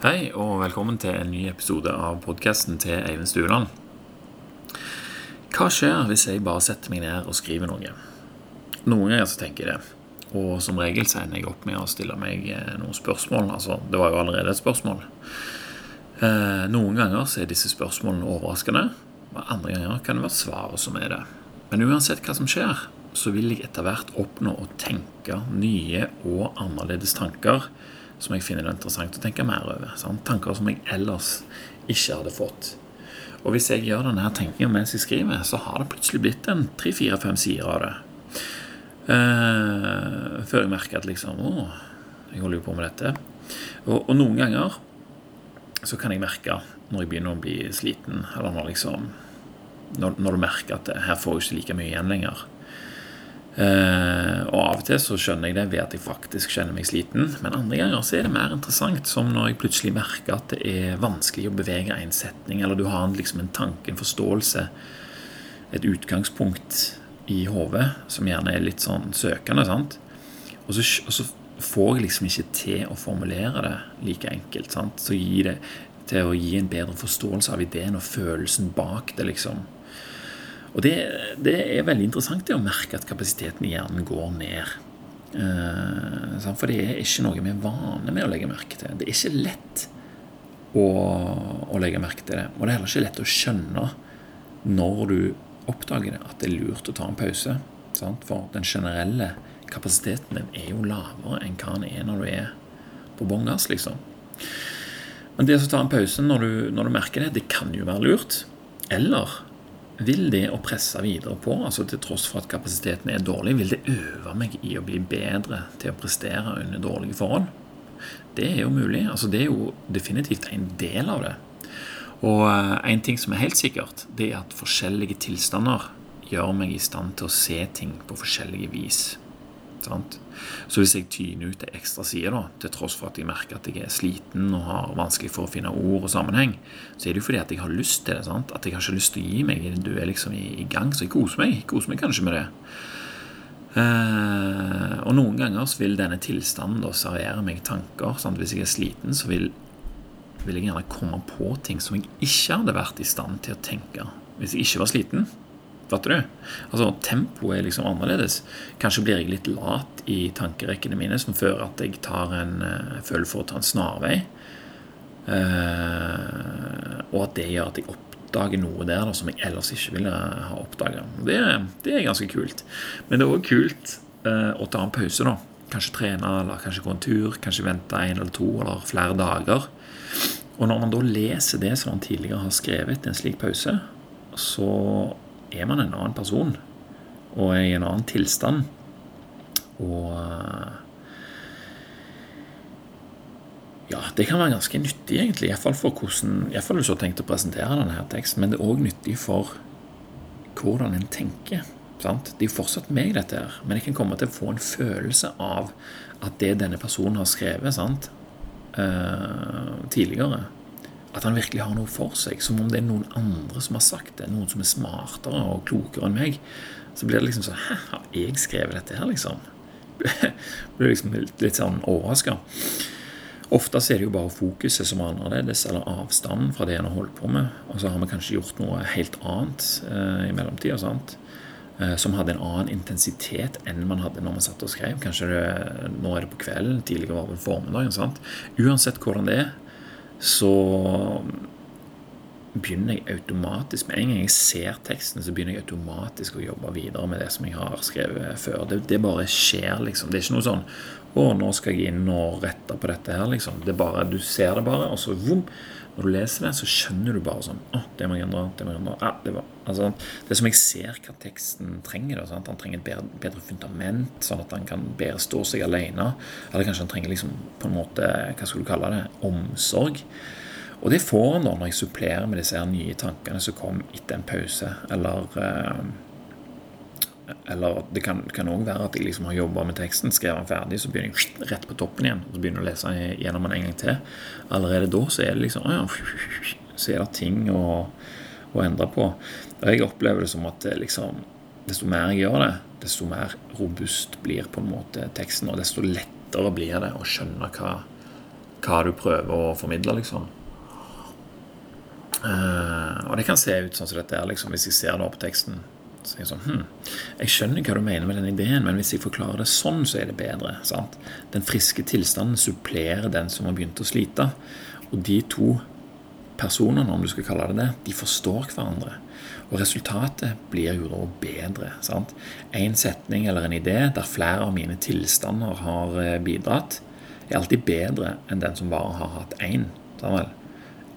Hei, og velkommen til en ny episode av podkasten til Eivind Stueland. Hva skjer hvis jeg bare setter meg ned og skriver noe? Noen ganger så tenker jeg det. Og som regel så ender jeg opp med å stille meg eh, noen spørsmål. Altså, det var jo allerede et spørsmål. Eh, noen ganger så er disse spørsmålene overraskende. Og andre ganger kan det være svaret som er det. Men uansett hva som skjer, så vil jeg etter hvert oppnå å tenke nye og annerledes tanker som jeg finner det interessant å tenke mer over. Sant? Tanker som jeg ellers ikke hadde fått. Og hvis jeg gjør denne tenkingen mens jeg skriver, så har det plutselig blitt en tre-fire-fem sider av det. Uh, før jeg merker at liksom Å, jeg holder jo på med dette. Og, og, noen ganger så kan jeg merke når jeg begynner å bli sliten, eller når liksom Når, når du merker at her får jeg ikke like mye igjen lenger. Uh, av og til så skjønner jeg det ved at jeg faktisk kjenner meg sliten. Men andre ganger så er det mer interessant, som når jeg plutselig merker at det er vanskelig å bevege en setning, eller du har liksom en tanke, en forståelse, et utgangspunkt i hodet som gjerne er litt sånn søkende. sant? Og så, og så, får jeg liksom ikke til å formulere det like enkelt. sant? Så gi det til å gi en bedre forståelse av ideen og følelsen bak det, liksom. Og det, det, er veldig interessant det å merke at kapasiteten i hjernen går ned. Eh, for det er ikke noe vi er vane med å legge merke til. Det er ikke lett å, å, legge merke til det. Og det er heller ikke lett å skjønne når du oppdager det, at det er lurt å ta en pause. Sant? For den generelle kapasiteten din er jo lavere enn hva den er når du er på bånn gass, liksom. Men det å ta en pause når du, når du merker det, det kan jo være lurt. Eller vil det å presse videre på, altså til tross for at kapasiteten er dårlig, vil det øve meg i å bli bedre til å prestere under dårlige forhold? Det er jo mulig. altså Det er jo definitivt en del av det. Og eh, en ting som er helt sikkert, det er at forskjellige tilstander gjør meg i stand til å se ting på forskjellige vis. Sant? Så hvis jeg tyner ut ei ekstra side, da, til tross for at jeg merker at jeg er sliten og har vanskelig for å finne ord og sammenheng, så er det jo fordi at jeg har lyst til det. Sant? At jeg har ikke lyst til å gi meg. Du er liksom i, i gang, så jeg koser meg. Jeg koser meg kanskje med det. Eh, og noen ganger så vil denne tilstanden da servere meg tanker. Sant? Hvis jeg er sliten, så vil, vil jeg gjerne komme på ting som jeg ikke hadde vært i stand til å tenke hvis jeg ikke var sliten. Fatter du? Altså, Tempoet er liksom annerledes. Kanskje blir jeg litt lat i tankerekkene mine, som fører at jeg tar en, uh, føler for å ta en snarvei. Uh, og at det gjør at jeg oppdager noe der da, som jeg ellers ikke ville ha oppdaga. Det, det, er ganske kult. Men det er òg kult uh, å ta en pause, da. Kanskje trene, eller kanskje gå en tur. Kanskje vente en eller to eller flere dager. Og når man da leser det som man tidligere har skrevet en slik pause, så er man en annen person og er i en annen tilstand. Og ja, det kan være ganske nyttig, egentlig. Iallfall for hvordan Iallfall hvis du har tenkt å presentere denne teksten. Men det er òg nyttig for hvordan en tenker. Sant? Det er jo fortsatt meg, dette her. Men jeg kan komme til å få en følelse av at det denne personen har skrevet sant? Uh, tidligere, at han virkelig har noe for seg, som om det er noen andre som har sagt det, noen som er smartere og klokere enn meg, så blir det liksom sånn Hæ, har jeg skrevet dette her, liksom? Blir liksom litt sånn overraska. Ofte er det jo bare fokuset som er annerledes, eller avstanden fra det en har holdt på med. Og så har vi kanskje gjort noe helt annet eh, i mellomtida, sant? Eh, som hadde en annen intensitet enn man hadde når man satt og skrev. Kanskje det, nå er det på kvelden, tidligere var det formiddagen. sant? Uansett hvordan det er, så begynner jeg automatisk Med en gang jeg ser teksten, så begynner jeg automatisk å jobbe videre med det som jeg har skrevet før. Det, det bare skjer, liksom. Det er ikke noe sånn 'Å, nå skal jeg inn og rette på dette her', liksom. Det bare, Du ser det bare, og så vom, Når du leser det, så skjønner du bare sånn 'Å, det må jeg endre. Det må jeg endre.' Ja, det, var, altså, det er som jeg ser hva teksten trenger. Da? Han trenger et bedre, bedre, fundament, sånn at han kan bedre stå seg alene. Eller kanskje han trenger liksom på en måte, hva skal du kalle det, omsorg. Og det får han da når jeg supplerer med disse her nye tankene som kom etter en pause. Eller, eh, eller det kan òg være at jeg liksom har jobba med teksten, skrevet den ferdig, så begynner jeg rett på toppen igjen og så begynner jeg å lese gjennom den en gang til. Allerede da så er det liksom ja, Så er det ting å, å endre på. Og jeg opplever det som at liksom, desto mer jeg gjør det, desto mer robust blir på en måte teksten, og desto lettere blir det å skjønne hva hva du prøver å formidle, liksom. Uh, og det kan se ut sånn som dette er, liksom, hvis jeg ser det på teksten. Så jeg, sånn, hm, jeg skjønner hva du mener med den ideen, men hvis jeg forklarer det sånn, så er det bedre. Sant? Den friske tilstanden supplerer den som har begynt å slite. Og de to personene, om du skal kalle det det, de forstår hverandre. Og resultatet blir jo da bedre. sant? En setning eller en idé der flere av mine tilstander har eh, bidratt, er alltid bedre enn den som bare har hatt én.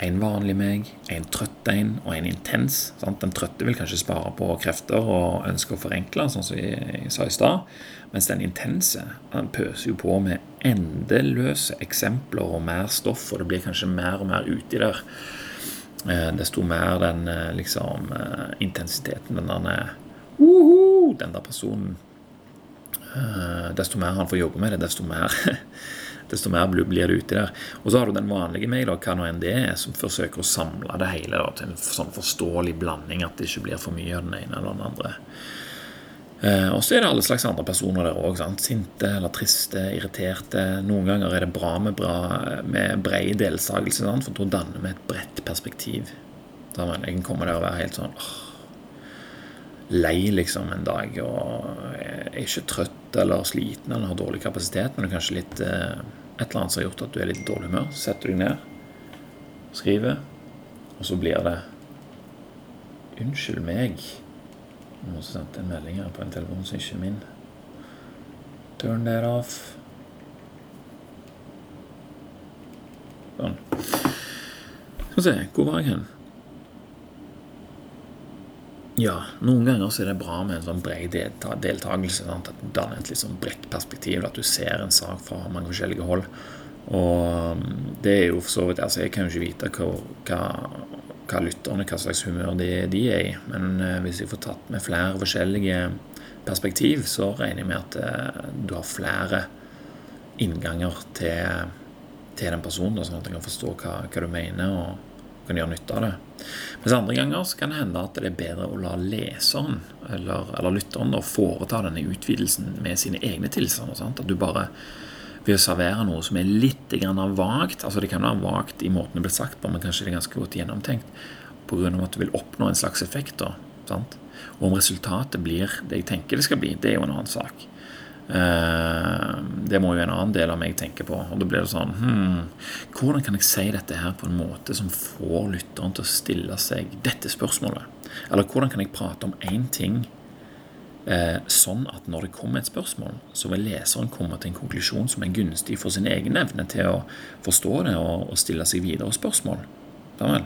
En vanlig meg, en trøtt en og en intens. Sant? Den trøtte vil kanskje spare på krefter og ønske å forenkle, sånn som jeg sa i stad. Mens den intense den pøser jo på med endeløse eksempler og mer stoff, og det blir kanskje mer og mer uti der. Eh, desto mer den eh, liksom eh, intensiteten den der Den der personen Desto mer han får jobbe med det, desto mer desto mer blir det uti der. Og så har du den vanlige meg, da, hva nå enn det er, som forsøker å samle det hele da, til en sånn forståelig blanding, at det ikke blir for mye av den ene eller den andre. Eh, og så er det alle slags andre personer der òg. Sinte eller triste, irriterte. Noen ganger er det bra med, bra, med bred deltakelse, for da danner vi et bredt perspektiv. Da man, jeg kommer der og være helt sånn åh, lei liksom en dag og er ikke trøtt eller sliten eller har dårlig kapasitet, men er kanskje litt eh, et eller annet som har gjort at du er litt i dårlig humør. Setter deg ned, skriver, og så blir det Unnskyld meg. Noen som sendte en melding her på en telefon som ikke er min. Turn that off. Sånn. Skal vi se, hvor var jeg hen? Ja, noen ganger så er det bra med en sånn bred deltakelse. Sant? At du danner et litt sånn bredt perspektiv, at du ser en sak fra mange forskjellige hold. Og um, det er jo for så vidt Altså, jeg kan jo ikke vite hva, hva hva lytterne, hva slags humør de, de er i. Men eh, hvis jeg får tatt med flere forskjellige perspektiv, så regner jeg med at eh, du har flere innganger til, til den personen, sånn at du kan forstå hva, hva, du mener og kan gjøre nytte av det. Mens andre ganger så kan det hende at det er bedre å la leseren eller, eller lytteren foreta denne utvidelsen med sine egne tilstander. Sant? At du bare ved å servere noe som er litt vagt. altså Det kan være vagt i måten det blir sagt på, men kanskje det er ganske godt gjennomtenkt pga. at du vil oppnå en slags effekt. da, sant? Og om resultatet blir det jeg tenker det skal bli, det er jo en annen sak. Uh, det må jo en annen del av meg tenke på. Og da blir det sånn hmm, Hvordan kan jeg si dette her på en måte som får lytteren til å stille seg dette spørsmålet? Eller hvordan kan jeg prate om én ting Eh, sånn at når det kommer et spørsmål, så vil leseren komme til en konklusjon som er gunstig for sin egen evne til å forstå det og, og stille seg videre spørsmål. Ja,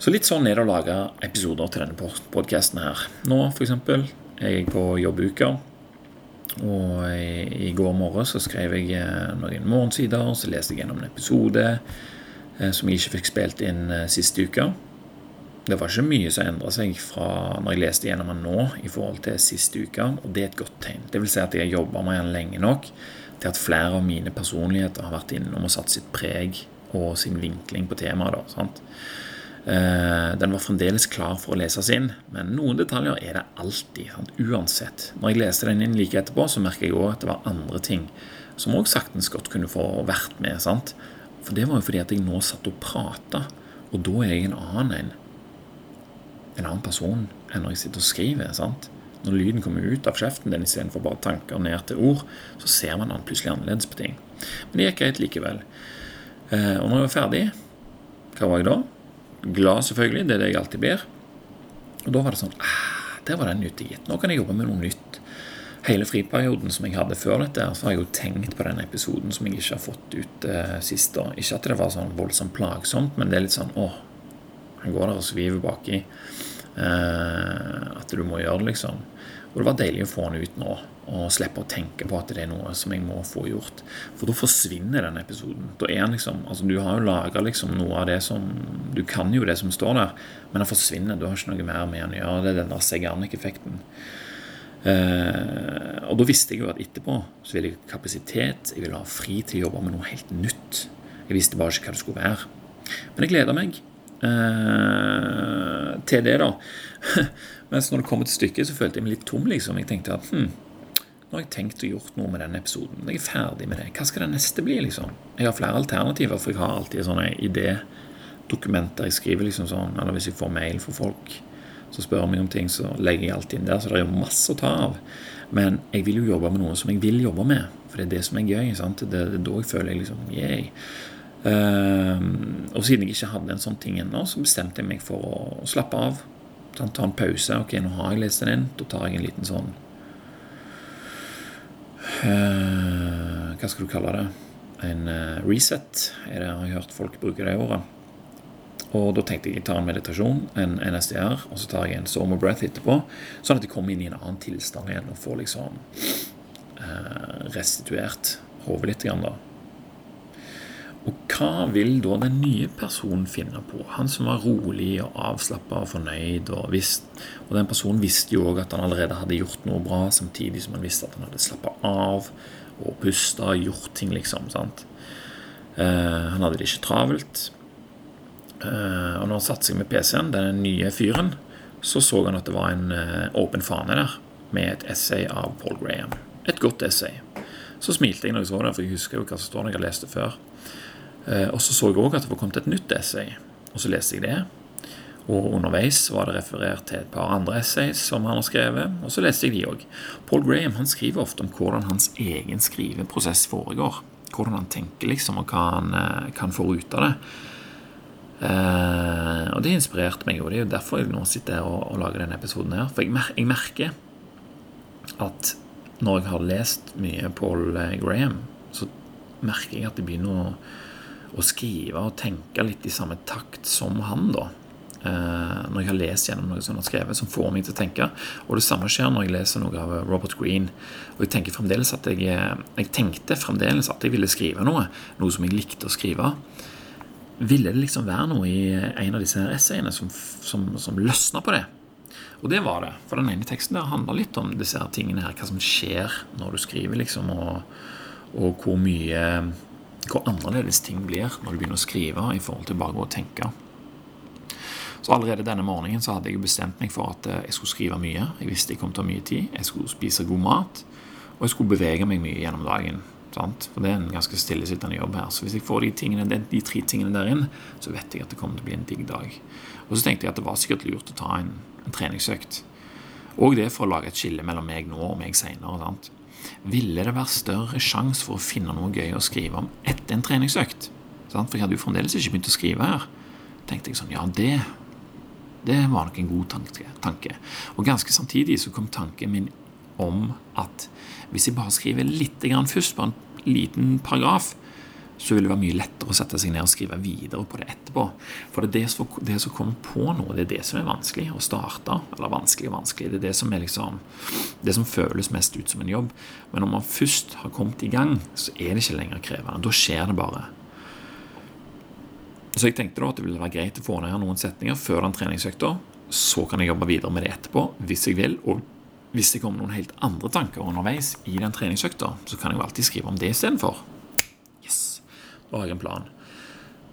så litt sånn er det å lage episoder til denne podkasten her. Nå, for eksempel, er jeg på jobbuka. Og i, i går morges så skrev jeg eh, noen morgensider, så leste jeg gjennom en episode eh, som jeg ikke fikk spilt inn eh, siste uka. Det var ikke mye som endra seg fra når jeg leste gjennom den nå i forhold til siste uke, og det er et godt tegn. Det vil si at jeg har jobba med den lenge nok til at flere av mine personligheter har vært innom og satt sitt preg og sin vinkling på temaet. Da, eh, den var fremdeles klar for å leses inn, men noen detaljer er det alltid. Sant? Uansett. Når jeg leste den inn like etterpå, så merker jeg òg at det var andre ting som òg saktens godt kunne få vært med. Sant? For det var jo fordi at jeg nå satt og prata, og da er jeg en annen en en annen person enn når jeg sitter og skriver. sant? Når lyden kommer ut av kjeften din istedenfor bare tanker ned til ord, så ser man han plutselig annerledes på ting. Men det gikk greit likevel. Eh, og når jeg var ferdig, hva var jeg da? Glad, selvfølgelig. Det er det jeg alltid blir. Og da var det sånn ah, Der var den nyttig, Nå kan jeg jobbe med noe nytt. Hele friperioden som jeg hadde før dette, så har jeg jo tenkt på den episoden som jeg ikke har fått ut eh, sist. da. Ikke at det var sånn voldsomt plagsomt, men det er litt sånn åh, han går der og sviver baki. Eh, at du må gjøre det, liksom. Og det var deilig å få den ut nå, og slippe å tenke på at det er noe som jeg må få gjort. For da forsvinner den episoden. Da er den liksom, altså Du har jo laga liksom noe av det som Du kan jo det som står der, men den forsvinner. Du har ikke noe mer med den å gjøre. Det er den der Segarnik-effekten. Eh, og da visste jeg jo at etterpå så ville jeg ha kapasitet, jeg ville ha fri til å jobbe med noe helt nytt. Jeg visste bare ikke hva det skulle være. Men jeg gleder meg. Eh, til det, da. Mens når det kommer til stykket, så følte jeg meg litt tom, liksom. Jeg tenkte at hm, nå har jeg tenkt å gjort noe med den episoden. Jeg er ferdig med det. Hva skal det neste bli? liksom? Jeg har flere alternativer, for jeg har alltid sånne idédokumenter jeg skriver. liksom sånn, Eller hvis jeg får mail fra folk som spør meg om ting, så legger jeg alt inn der. Så det er jo masse å ta av. Men jeg vil jo jobbe med noe som jeg vil jobbe med, for det er det som er gøy. sant? Det, er da jeg føler jeg liksom yeah. Uh, og siden jeg ikke hadde en sånn ting ennå, så bestemte jeg meg for å slappe av. Ta en pause. Ok, nå har jeg lest den inn. Da tar jeg en liten sånn uh, Hva skal du kalle det? En uh, reset, er det jeg har hørt folk bruke det ordet. Og da tenkte jeg jeg tar en meditasjon, en NSDR, og så tar jeg en summer breath etterpå. Sånn at jeg kommer inn i en annen tilstand igjen og får liksom uh, restituert hodet litt. Grann, da. Og hva vil da den nye personen finne på? Han som var rolig og avslappa og fornøyd. Og, visst, og den personen visste jo òg at han allerede hadde gjort noe bra, samtidig som han visste at han hadde slappa av og pusta og gjort ting, liksom. sant? Eh, han hadde det ikke travelt. Eh, og når han satte seg med PC-en, den nye fyren, så så han at det var en eh, åpen fane der med et essay av Paul Graham. Et godt essay. Så smilte jeg når jeg så det, for jeg husker jo hva som står når jeg har lest det før. Eh, og så så jeg òg at det var kommet et nytt essay, og så leste jeg det. Og underveis var det referert til et par andre essays som han har skrevet, og så leste jeg de òg. Paul Graham han skriver ofte om hvordan hans egen skriveprosess foregår. Hvordan han tenker, liksom, og hva han eh, kan få ut av det. Uh, og det inspirerte meg, og det er jo derfor jeg nå sitter her og, og lager denne episoden her. For jeg, mer jeg merker at når jeg har lest mye Paul Graham, så merker jeg at det begynner å å skrive og tenke litt i samme takt som han, da. Eh, når jeg har lest gjennom noe som han har skrevet, som får meg til å tenke. Og det samme skjer når jeg leser noe av Robert Green. Og jeg tenker fremdeles at jeg, eh, jeg tenkte fremdeles at jeg ville skrive noe, noe som jeg likte å skrive. Ville det liksom være noe i en av disse essayene som, som, som løsna på det? Og det var det. For den ene teksten der handler litt om disse her tingene her, hva som skjer når du skriver, liksom, og, og hvor mye hvor annerledes ting blir når du begynner å skrive i forhold til bare å tenke. Så allerede denne morgenen så hadde jeg bestemt meg for at eh, jeg skulle skrive mye. Jeg visste jeg kom til å ha mye tid. Jeg skulle spise god mat. Og jeg skulle bevege meg mye gjennom dagen. Sant? For det er en ganske stillesittende jobb her. Så hvis jeg får de, tingene, de, tre tingene der inn, så vet jeg at det kommer til å bli en digg dag. Og så tenkte jeg at det var sikkert lurt å ta en, en treningsøkt. Og det for å lage et skille mellom meg nå og meg seinere ville det være større sjanse for å finne noe gøy å skrive om etter en treningsøkt. For jeg hadde jo fremdeles ikke begynt å skrive her. tenkte jeg sånn, ja, det, det var nok en god tanke. Og ganske samtidig så kom tanken min om at hvis jeg bare skriver litt først, på en liten paragraf, så vil det være mye lettere å sette seg ned og skrive videre på det etterpå. For det er det som, kommer på noe, det er det som er vanskelig å starte. Eller vanskelig og vanskelig. Det er det som er liksom Det som føles mest ut som en jobb. Men når man først har kommet i gang, så er det ikke lenger krevende. Da skjer det bare. Så jeg tenkte da at det ville være greit å få ned noen setninger før den treningsøkta. Så kan jeg jobbe videre med det etterpå hvis jeg vil. Og hvis det kommer noen helt andre tanker underveis i den treningsøkta, så kan jeg jo alltid skrive om det istedenfor. Har en plan.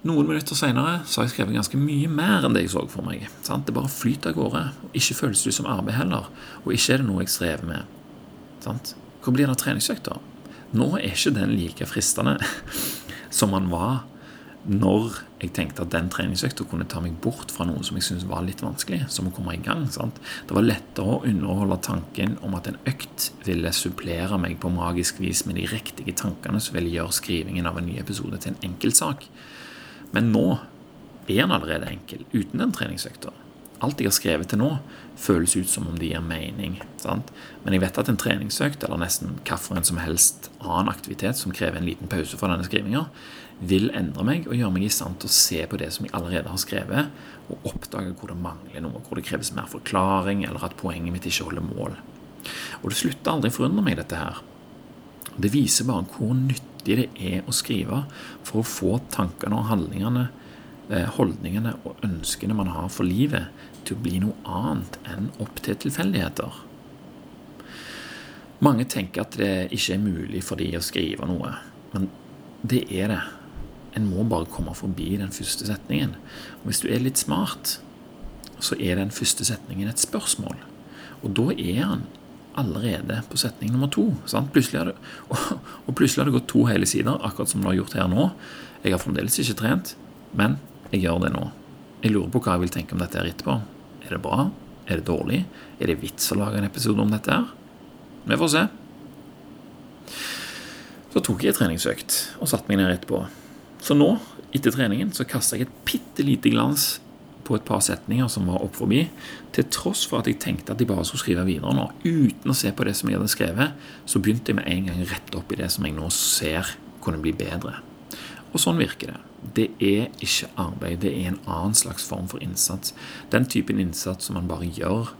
Noen minutter senere så har jeg skrevet ganske mye mer enn det jeg så for meg. Sant? Det bare flyter av gårde. og Ikke føles det som arbeid heller. Og ikke er det noe jeg strever med. Sant? Hvor blir det av treningsøkta? Nå er ikke den like fristende som man var når jeg tenkte at den treningsøkta kunne ta meg bort fra noe som jeg syntes var litt vanskelig, som å komme i gang. Sant? Det var lettere å underholde tanken om at en økt ville supplere meg på magisk vis med de riktige tankene som ville gjøre skrivingen av en ny episode til en enkel sak. Men nå er den allerede enkel, uten den treningsøkta. Alt jeg har skrevet til nå, føles ut som om det gir mening. Sant? Men jeg vet at en treningsøkt, eller nesten hvilken som helst annen aktivitet som krever en liten pause fra denne skrivinga, vil endre meg og gjøre meg i stand til å se på det som jeg allerede har skrevet, og oppdage hvor det mangler noe, hvor det kreves mer forklaring, eller at poenget mitt ikke holder mål. Og det slutter aldri å forundre meg, dette her. Det viser bare hvor nyttig det er å skrive for å få tankene og handlingene, eh, holdningene og ønskene man har for livet, til å bli noe annet enn opp til tilfeldigheter. Mange tenker at det ikke er mulig for de å skrive noe, men det er det. En må bare komme forbi den første setningen. Og hvis du er litt smart, så er den første setningen et spørsmål. Og da er han allerede på setning nummer to. Plutselig det, og, og, plutselig har det gått to hele sider, akkurat som du har gjort her nå. Jeg har fremdeles ikke trent, men jeg gjør det nå. Jeg lurer på hva jeg vil tenke om dette her etterpå. Er det bra? Er det dårlig? Er det vits å lage en episode om dette her? Vi får se. Så tok jeg treningsøkt og satte meg ned etterpå. Så nå, etter treningen, så kasta jeg et bitte lite glans på et par setninger som var opp forbi, til tross for at jeg tenkte at jeg bare skulle skrive videre nå. Uten å se på det som jeg hadde skrevet, så begynte jeg med en gang rett opp i det som jeg nå ser kunne bli bedre. Og sånn virker det. Det er ikke arbeid, det er en annen slags form for innsats. Den typen innsats som man bare gjør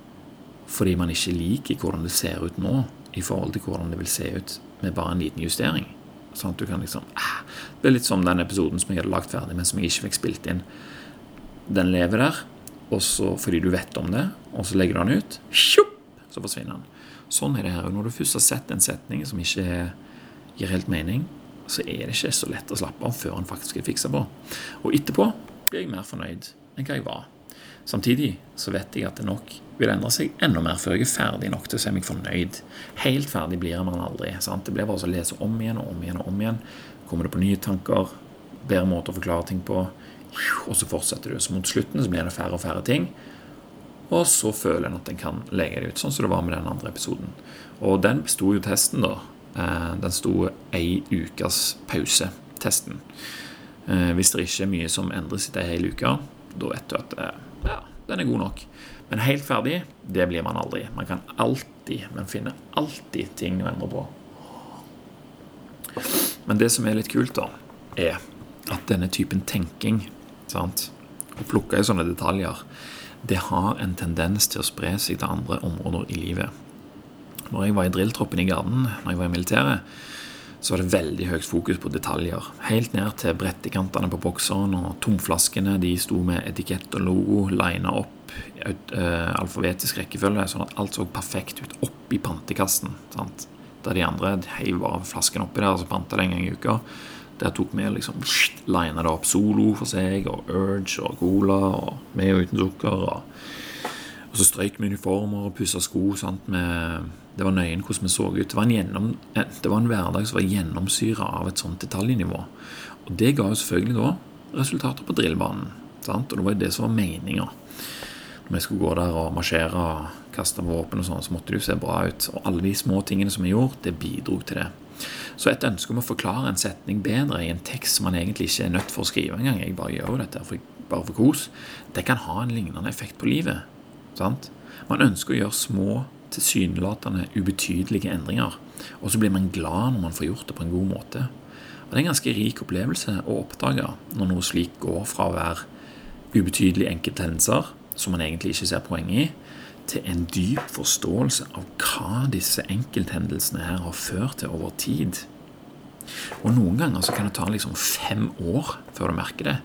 fordi man ikke liker hvordan det ser ut nå, i forhold til hvordan det vil se ut med bare en liten justering. Sånn at du kan liksom ah, Det er litt som den episoden som jeg hadde lagt ferdig, men som jeg ikke fikk spilt inn den lever der, og fordi du vet om det, og så legger du den ut, så forsvinner den. Sånn er det her. Når du først har sett en setning som ikke gir helt mening, så er det ikke så lett å slappe av før en faktisk er fiksa på. Og etterpå blir jeg mer fornøyd enn hva jeg var. Samtidig så vet jeg at det nok vil endre seg enda mer før jeg er ferdig nok til å se meg fornøyd. Helt ferdig blir man aldri. sant? Det blir bare å lese om igjen og om igjen og om igjen. Kommer det på nye tanker, bedre måter å forklare ting på, og så fortsetter du. Så mot slutten så blir det færre og færre ting. Og så føler en at en kan legge det ut, sånn som det var med den andre episoden. Og den besto jo testen, da. Eh, den sto ei ukes pause, testen. Eh, hvis det ikke er mye som endres etter ei hel uke, da vet du at eh, ja, den er god nok. Men helt ferdig, det blir man aldri. Man kan alltid, men finner alltid ting å endre på. Men det som er litt kult, da, er at denne typen tenking Sant? Å plukke i sånne detaljer det har en tendens til å spre seg til andre områder i livet. Når jeg var i drilltroppen i Garden, når jeg var i militæret, så var det veldig høyt fokus på detaljer. Helt ned til brettekantene på bokseren og tomflaskene. De sto med etikett og logo lina opp i uh, alfabetisk rekkefølge, sånn at alt så perfekt ut oppi pantekassen. Sant? Der de andre heiv bare flasken oppi der og så panta det en gang i uka. Der tok vi liksom lina det opp solo for seg, og Urge og Cola, og med og uten sukker. Og, og så strøyk vi uniformer og pussa sko. Sant, med, det var nøyen hvordan vi så ut. Det var, en, gjennom, det var en hverdag som var gjennomsyra av et sånt detaljnivå. Og det ga jo selvfølgelig da resultater på drillbanen. Sant? Og det var jo det som var meninga. Når vi skulle gå der og marsjere og kaste våpen og sånn, så måtte det jo se bra ut. Og alle de små tingene som vi gjorde, det bidro til det. Så et ønske om å forklare en setning bedre i en tekst som man egentlig ikke er nødt for å skrive engang, jeg bare gjør jo dette for, bare for kos, det kan ha en lignende effekt på livet. Sant? Man ønsker å gjøre små, tilsynelatende ubetydelige endringer, og så blir man glad når man får gjort det på en god måte. Og Det er en ganske rik opplevelse å oppdage når noe slik går fra å være ubetydelige enkelthendelser, som man egentlig ikke ser poeng i, til en dyp forståelse av hva disse enkelthendelsene her har ført til over tid. Og noen ganger så kan det ta liksom fem år før du merker det.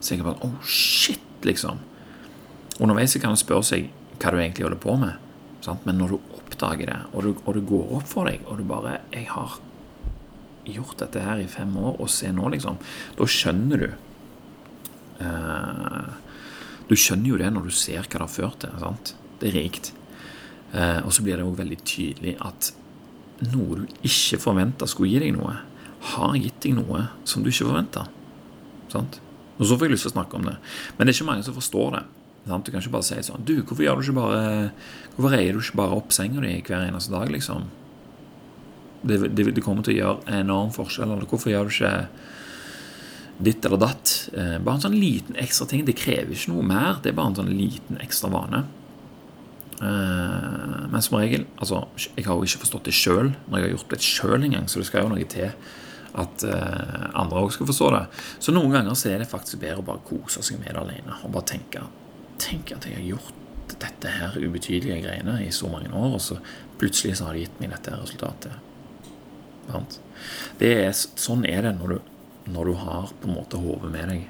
Så jeg bare Oh, shit, liksom. Underveis kan man spørre seg hva du egentlig holder på med. Sant? Men når du oppdager det, og, du, og det går opp for deg, og du bare 'Jeg har gjort dette her i fem år, og se nå', liksom. Da skjønner du Eh, Du skjønner jo det når du ser hva det har ført til. sant? Det er rikt. Eh, og så blir det òg veldig tydelig at noe du ikke forventa skulle gi deg noe, har gitt deg noe som du ikke forventa. Og så får jeg lyst til å snakke om det. Men det er ikke mange som forstår det. Sant? Du kan ikke bare si sånn Du, hvorfor gjør du ikke bare Hvorfor reier du ikke bare opp senga di hver eneste dag, liksom? Det, det, det, kommer til å gjøre enorm forskjell. Eller hvorfor gjør du ikke ditt eller datt? Eh, bare en sånn liten ekstra ting. Det krever ikke noe mer. Det er bare en sånn liten ekstra vane. Eh, men som regel altså, Jeg har jo ikke forstått det sjøl når jeg har gjort det sjøl engang, så det skal jo noe til at uh, andre òg skal forstå det. Så noen ganger så er det faktisk bedre å bare kose seg med det alene og bare tenke Tenk at jeg har gjort dette her ubetydelige greiene i så mange år, og så plutselig så har det gitt meg dette resultatet. Det er, sånn er det når du, når du har på en måte hodet med deg.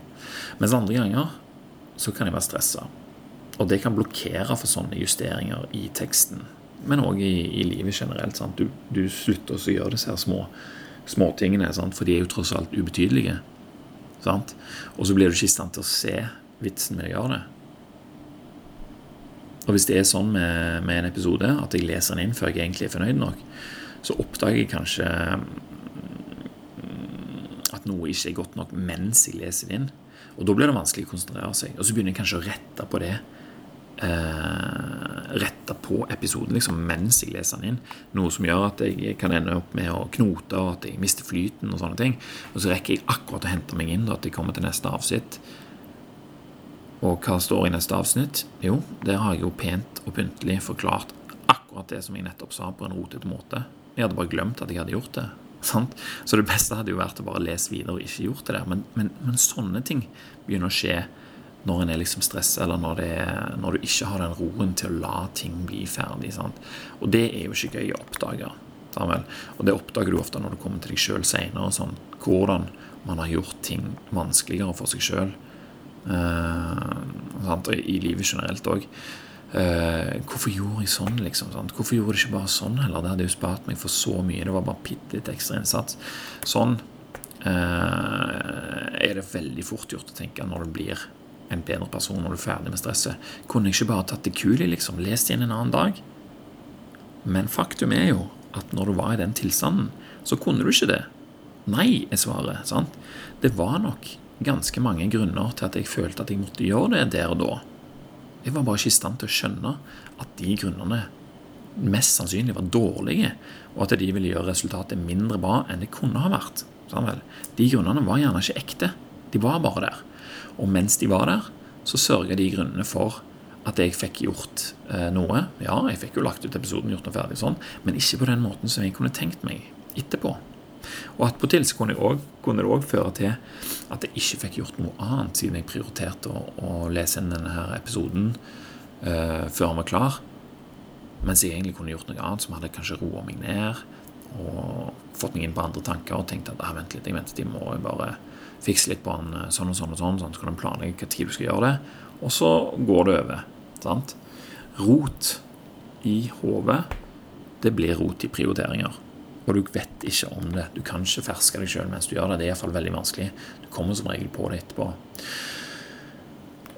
Mens andre ganger så kan jeg være stressa. Og det kan blokkere for sånne justeringer i teksten, men òg i, i, livet generelt. Du, du slutter å gjøre disse her små småtingene, for de er jo tross alt ubetydelige. Sant? Og så blir du ikke i stand til å se vitsen med å gjøre det. Og hvis det er sånn med, med, en episode at jeg leser den inn før jeg egentlig er fornøyd nok, så oppdager jeg kanskje mm, at noe ikke er godt nok mens jeg leser det inn. Og da blir det vanskelig å konsentrere seg. Og så begynner jeg kanskje å rette på det. Eh, rette på episoden liksom, mens jeg leser den inn. Noe som gjør at jeg kan ende opp med å knote, og at jeg mister flyten og sånne ting. Og så rekker jeg akkurat å hente meg inn da, at jeg kommer til neste avsnitt. Og hva står i neste avsnitt? Jo, der har jeg jo pent og pyntelig forklart akkurat det som jeg nettopp sa, på en rotete måte. Jeg hadde bare glemt at jeg hadde gjort det. Sant? Så det beste hadde jo vært å bare lese videre og ikke gjort det der. Men, men, men sånne ting begynner å skje når en er liksom stressa, eller når, er, når, du ikke har den roen til å la ting bli ferdig. Sant? Og det er jo ikke gøy å oppdage. Sammen. Og det oppdager du ofte når du kommer til deg sjøl seinere. Sånn, hvordan man har gjort ting vanskeligere for seg sjøl. Uh, og i livet generelt òg. Uh, eh, hvorfor gjorde jeg sånn, liksom? Sant? Hvorfor gjorde jeg ikke bare sånn heller? Det hadde jo spart meg for så mye. Det var bare bitte litt ekstra innsats. Sånn uh, er det veldig fort gjort å tenke når du blir en bedre person når du er ferdig med stresset. Kunne jeg ikke bare tatt det kuli, liksom? Lest igjen en annen dag? Men faktum er jo at når du var i den tilstanden, så kunne du ikke det. Nei, er svaret. sant? Det var nok ganske mange grunner til at jeg følte at jeg måtte gjøre det der og da. Jeg var bare ikke i stand til å skjønne at de grunnene mest sannsynlig var dårlige, og at de ville gjøre resultatet mindre bra enn det kunne ha vært. De grunnene var gjerne ikke ekte. De var bare der. Og mens de var der, så sørga de grunnene for at jeg fikk gjort eh, noe. Ja, jeg fikk jo lagt ut episoden, gjort noe ferdig sånn, men ikke på den måten som jeg kunne tenkt meg etterpå. Og attpåtil kunne, kunne, det òg føre til at jeg ikke fikk gjort noe annet, siden jeg prioriterte å, å lese inn denne her episoden uh, før han var klar. Mens jeg egentlig kunne gjort noe annet som hadde kanskje roa meg ned og fått meg inn på andre tanker og tenkt at ah, vent litt, jeg venter, må jeg bare fikse litt på han eh, sånn og sånn og sånn, sånn så kan du planlegge hva tid du skal gjøre det. Og så går det over. sant? Rot i hodet, det blir rot i prioriteringer og du vet ikke om det. Du kan ikke ferske deg sjøl mens du gjør det. Det er iallfall veldig vanskelig. Du kommer som regel på det etterpå.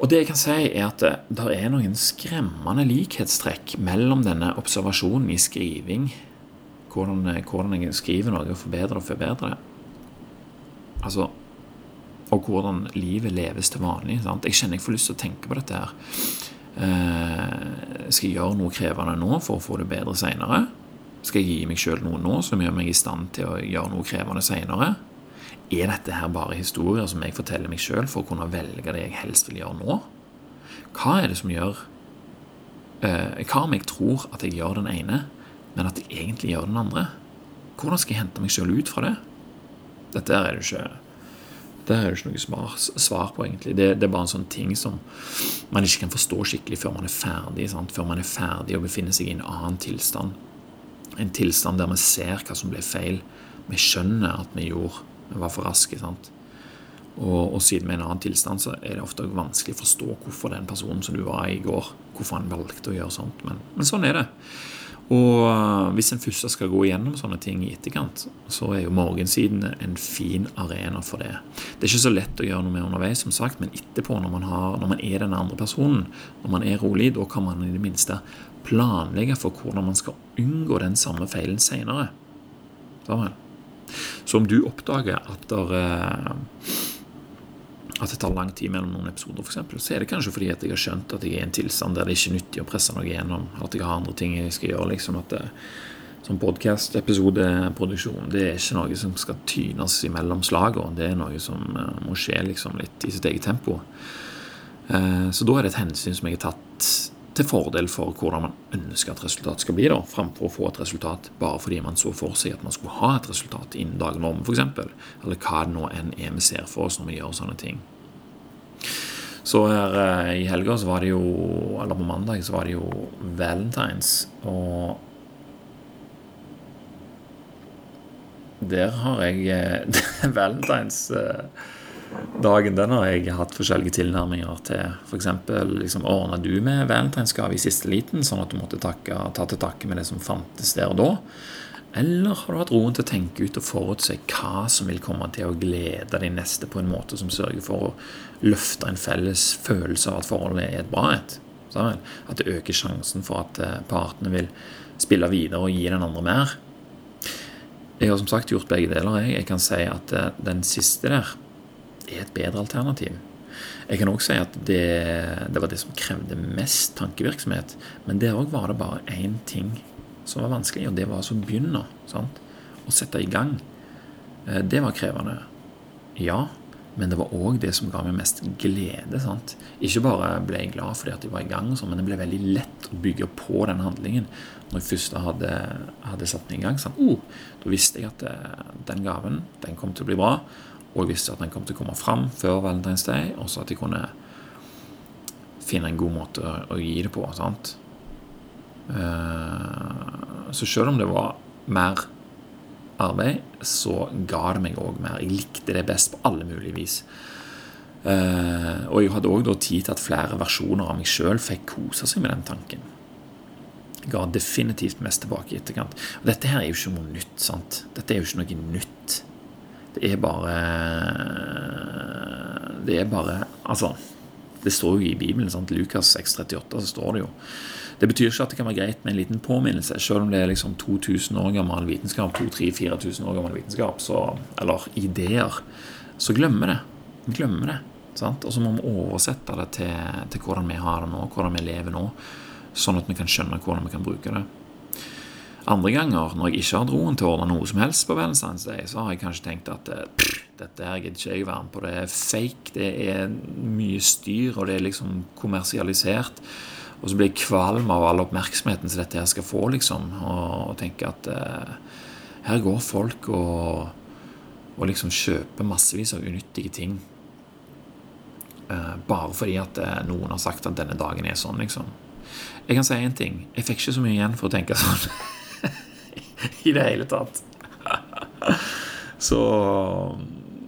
Og det jeg kan si, er at det, det er noen skremmende likhetstrekk mellom denne observasjonen i skriving, hvordan, hvordan jeg skriver noe og forbedrer og forbedrer det, altså, og hvordan livet leves til vanlig. Sant? Jeg kjenner jeg får lyst til å tenke på dette her. Eh, skal jeg gjøre noe krevende nå for å få det bedre seinere? Skal jeg gi meg sjøl noe nå som gjør meg i stand til å gjøre noe krevende seinere? Er dette her bare historier som jeg forteller meg sjøl for å kunne velge det jeg helst vil gjøre nå? Hva er det som gjør uh, Hva om jeg tror at jeg gjør den ene, men at jeg egentlig gjør den andre? Hvordan skal jeg hente meg sjøl ut fra det? Dette er det ikke det er jo ikke noe svar, svar på, egentlig. Det, det, er bare en sånn ting som man ikke kan forstå skikkelig før man er ferdig. Sant? Før man er ferdig og befinner seg i en annen tilstand en tilstand der vi ser hva som ble feil. Vi skjønner at vi gjorde vi var for raske. sant? Og, og, siden vi er i en annen tilstand, så er det ofte vanskelig å forstå hvorfor den personen som du var i går, hvorfor han valgte å gjøre sånt. Men, men sånn er det. Og uh, hvis en først skal gå igjennom sånne ting i etterkant, så er jo morgensiden en fin arena for det. Det er ikke så lett å gjøre noe med underveis, som sagt, men etterpå, når man, har, når man er den andre personen, når man er rolig, da kan man i det minste planlegge for hvordan man skal unngå den samme feilen seinere. Så om du oppdager at, der, eh, at det tar lang tid mellom noen episoder, for eksempel, så er det kanskje fordi at jeg har skjønt at jeg er i en tilstand der det ikke er nyttig å presse noe gjennom. at jeg har andre ting jeg skal gjøre. liksom at det, som podkast-episodeproduksjon, det er ikke noe som skal tynes imellom slagene. Det er noe som eh, må skje liksom litt i sitt eget tempo. Eh, så da er det et hensyn som jeg har tatt til fordel for hvordan man ønsker at resultatet skal bli, da, framfor å få et resultat bare fordi man så for seg at man skulle ha et resultat innen dagen om, f.eks. Eller hva det nå enn er vi ser for oss når vi gjør sånne ting. Så her eh, i helga, så var det jo Eller på mandag, så var det jo valentines. Og der har jeg eh, Valentines eh, dagen den har jeg hatt forskjellige tilnærminger til. F.eks. Liksom, ordna du med valentinsgave i siste liten, sånn at du måtte takke, ta til takke med det som fantes der og da? Eller har du hatt roen til å tenke ut og forutse hva som vil komme til å glede de neste på en måte som sørger for å løfte en felles følelse av at forholdet er et bra et? At det øker sjansen for at eh, partene vil spille videre og gi den andre mer. Jeg har som sagt gjort begge deler. Jeg, jeg kan si at eh, den siste der er et bedre alternativ. Jeg kan òg si at det, det, var det som krevde mest tankevirksomhet. Men der òg var det bare én ting som var vanskelig, og det var altså å begynne. Sant? Å sette i gang. Eh, det var krevende. Ja, men det var òg det som ga meg mest glede. sant? Ikke bare ble jeg glad fordi at jeg var i gang, sånn, men det ble veldig lett å bygge på den handlingen når jeg først hadde, hadde satt den i gang. Sant? oh, da visste jeg at eh, den gaven den kom til å bli bra, og jeg visste at den kom til å komme fram før Valentine's Day, og så at jeg kunne finne en god måte å, gi det på. sant? Uh, så selv om det var mer arbeid, så ga det meg òg mer. Jeg likte det best på alle mulige vis. Uh, og jeg hadde òg tid til at flere versjoner av meg sjøl fikk kose seg med den tanken. Jeg ga definitivt mest tilbake i etterkant. Og dette her er jo ikke noe nytt. sant? Dette er jo ikke noe nytt. Det er bare Det er bare Altså, det står jo i Bibelen. sant? Lukas 6,38 så står det jo det betyr ikke at det kan være greit med en liten påminnelse, selv om det er liksom 2000 år gammel vitenskap, 2000-4000 år gammel vitenskap, så, eller ideer, så glemmer det. Vi glemmer det. Sant? Og så må vi oversette det til, til, hvordan vi har det nå, hvordan vi lever nå, sånn at vi kan skjønne hvordan vi kan bruke det. Andre ganger, når jeg ikke har droen til å ordne noe som helst på Valentine's Day, så har jeg kanskje tenkt at eh, dette her gidder ikke jeg være med på. Det er fake, det er mye styr, og det er liksom kommersialisert. Og så blir jeg kvalm av all oppmerksomheten som dette her skal få, liksom. Og, og tenker at eh, her går folk og, og, liksom kjøper massevis av unyttige ting. Eh, bare fordi at eh, noen har sagt at denne dagen er sånn, liksom. Jeg kan si én ting. Jeg fikk ikke så mye igjen for å tenke sånn. I det hele tatt. så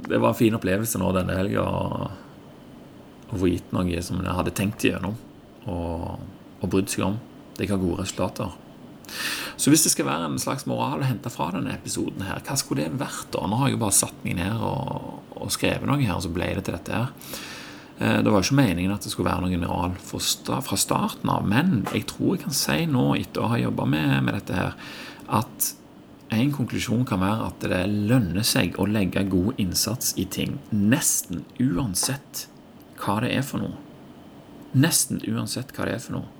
det var en fin opplevelse nå denne helga å få gitt noe som jeg hadde tenkt igjennom og, og brydd seg om. Det ga gode resultater. Så hvis det skal være en slags moral å hente fra denne episoden, her, hva skulle det vært da? Nå har jeg jo bare satt meg ned og, og skrevet noe her, og så ble det til dette her. Eh, det var jo ikke meningen at det skulle være noen moral fra starten av, men jeg tror jeg kan si nå, etter å ha jobba med, med, dette her, at en konklusjon kan være at det lønner seg å legge god innsats i ting, nesten uansett hva det er for noe. Nesten uansett hva det er for noe.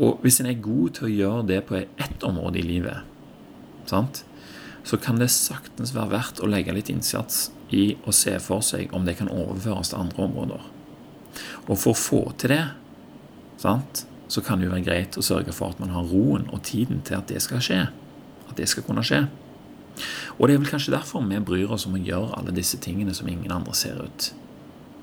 Og hvis en er god til å gjøre det på ett område i livet, sant? så kan det saktens være verdt å legge litt innsats i å se for seg om det kan overføres til andre områder. Og for å få til det, sant? Så kan det jo være greit å sørge for at man har roen og tiden til at det skal skje. At det skal kunne skje. Og det er vel kanskje derfor vi bryr oss om å gjøre alle disse tingene som ingen andre ser ut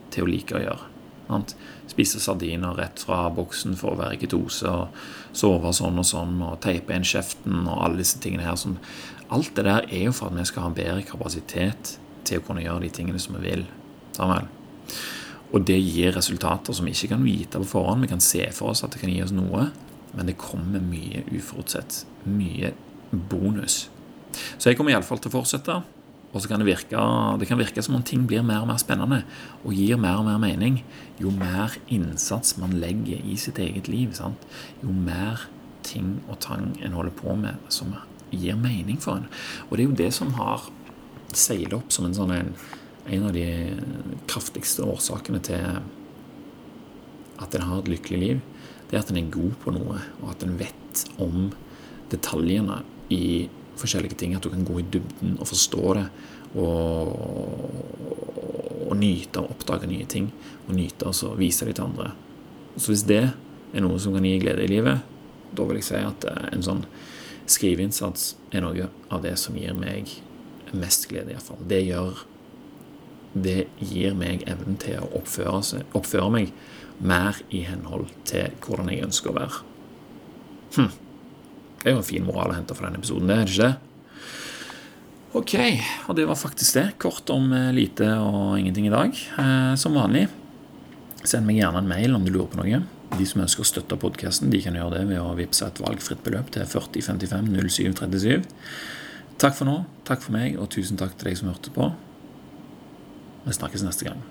til å like å gjøre. Sant? Spise sardiner rett fra boksen for å være ketose, og sove sånn og sånn, og teipe inn kjeften og alle disse tingene her. Som, alt det der er jo for at vi skal ha bedre kapasitet til å kunne gjøre de tingene som vi vil. Sammen. Og det gir resultater som vi ikke kan vite på forhånd. Vi kan se for oss at det kan gi oss noe, men det kommer mye uforutsett. Mye bonus. Så jeg kommer iallfall til å fortsette. Og så kan det virke, det kan virke som om ting blir mer og mer spennende og gir mer og mer mening jo mer innsats man legger i sitt eget liv. Sant? Jo mer ting og tang en holder på med som gir mening for en. Og det er jo det som har seilt opp som en, sånn en, en av de kraftigste årsakene til at en har et lykkelig liv. Det er at en er god på noe, og at en vet om detaljene i forskjellige ting. At du kan gå i dybden og forstå det. Og, og nyte å oppdage nye ting. Og nyte å vise det til andre. Så hvis det er noe som kan gi glede i livet, da vil jeg si at eh, en sånn skriveinnsats er noe av det som gir meg mest glede, iallfall. Det gjør Det gir meg evnen til å oppføre, seg, oppføre meg mer i henhold til hvordan jeg ønsker å være. Hm. Det er jo en fin moral å hente fra denne episoden, det er det ikke det? Ok, og det var faktisk det. Kort om eh, lite og ingenting i dag. Eh, som vanlig, send meg gjerne en mail om du lurer på noe. De som ønsker å støtte podkasten, kan gjøre det ved å vippse et valgfritt beløp til 4055 0737. Takk for nå, takk for meg, og tusen takk til deg som hørte på. Vi snakkes neste gang.